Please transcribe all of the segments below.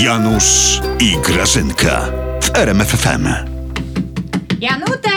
Janusz i Grażynka w RMFFM. Janutek!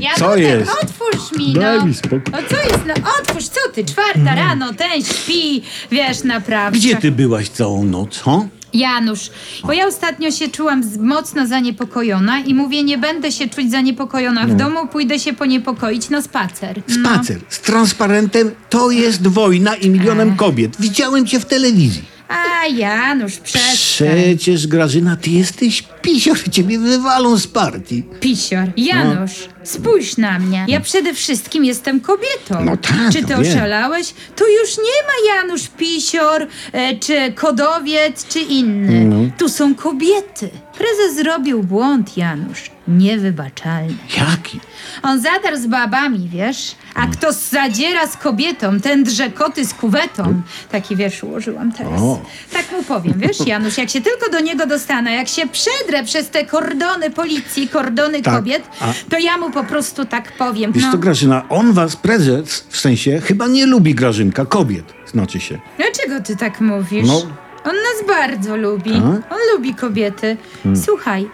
Janutek, Co jest? otwórz mi, Daj no. mi spokój. No co jest, no otwórz, co ty, czwarta rano, ten śpi, wiesz, naprawdę. Gdzie ty byłaś całą noc, ho? Janusz, bo ja ostatnio się czułam z, mocno zaniepokojona i mówię, nie będę się czuć zaniepokojona w domu, pójdę się poniepokoić na spacer. No. Spacer z transparentem to jest wojna i milionem kobiet. Widziałem cię w telewizji. A Janusz, przestań. Przecież Grażyna, ty jesteś pisior, ciebie wywalą z partii. Pisior. Janusz, spójrz na mnie. Ja przede wszystkim jestem kobietą. No tak, Czy ty wiem. oszalałeś? Tu już nie ma Janusz Pisior, e, czy Kodowiec, czy inny. Tu są kobiety. Prezes zrobił błąd, Janusz. Niewybaczalny. Jaki? On zadarł z babami, wiesz? A kto zadziera z kobietą, ten drze koty z kuwetą. Taki wiersz ułożyłam teraz. O. Tak mu powiem, wiesz, Janusz, jak się tylko do niego dostanę, jak się przedrę przez te kordony policji, kordony Tak, kobiet, a- to ja mu po prostu tak powiem. Wiesz No, to Grażyna, on was, prezes, w sensie, chyba nie lubi Grażynka, kobiet, znaczy się. dlaczego ty tak mówisz? No. On nas bardzo lubi. Tak? On lubi kobiety. Słuchaj,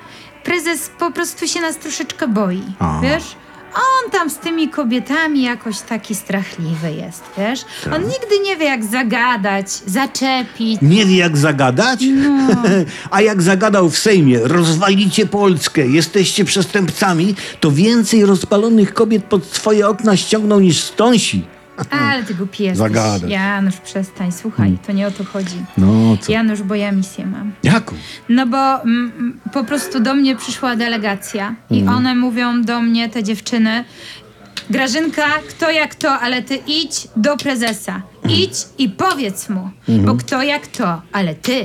prezes po prostu się nas troszeczkę boi, A. wiesz? On tam z tymi kobietami jakoś taki strachliwy jest, wiesz? Tak. On nigdy nie wie, jak zagadać, zaczepić. Nie wie jak zagadać? A jak zagadał w Sejmie, rozwalicie Polskę, jesteście przestępcami, to więcej rozpalonych kobiet pod swoje okna ściągnął niż stąsi. Ale ty głupi jesteś. Zagadać. Janusz, przestań, słuchaj, to nie o to chodzi. No co? Janusz, bo ja misję mam. Jaką? No bo mm, mm, po prostu do mnie przyszła delegacja i Mhm. one mówią do mnie, te dziewczyny, Grażynka, kto jak to, ale ty idź do prezesa. Mhm. Idź i powiedz mu, bo kto jak to, ale ty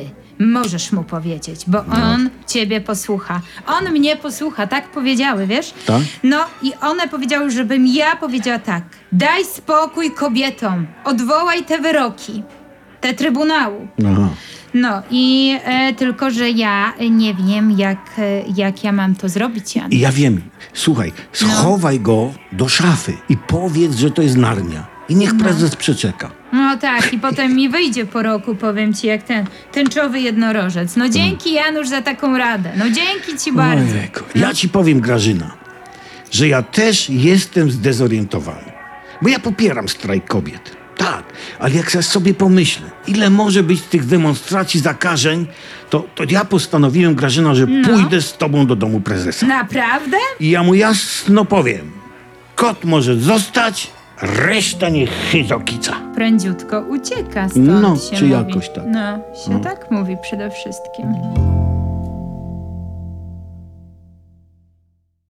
możesz mu powiedzieć, bo No. on ciebie posłucha. On mnie posłucha, tak powiedziały, wiesz? Tak? No i one powiedziały, żebym ja powiedziała tak. Daj spokój kobietom, odwołaj te wyroki, te trybunału. Aha. No i e, tylko, że ja nie wiem, jak, e, jak ja mam to zrobić, Jan. Ja wiem, słuchaj, schowaj go do szafy i powiedz, że to jest narnia. I niech prezes przeczeka. No tak, i potem mi wyjdzie po roku, powiem ci, jak ten tęczowy jednorożec. No dzięki, Janusz, za taką radę. No dzięki ci bardzo. Ojejku, Ja ci powiem, Grażyna, że ja też jestem zdezorientowany. Bo ja popieram strajk kobiet. Tak, ale jak ja sobie pomyślę, ile może być tych demonstracji zakażeń, to, to ja postanowiłem, Grażyna, że pójdę z tobą do domu prezesa. Naprawdę? I ja mu jasno powiem, kot może zostać, reszta niech chyzokica. Prędziutko ucieka stąd No, się czy mówi. jakoś tak. No, się tak mówi przede wszystkim.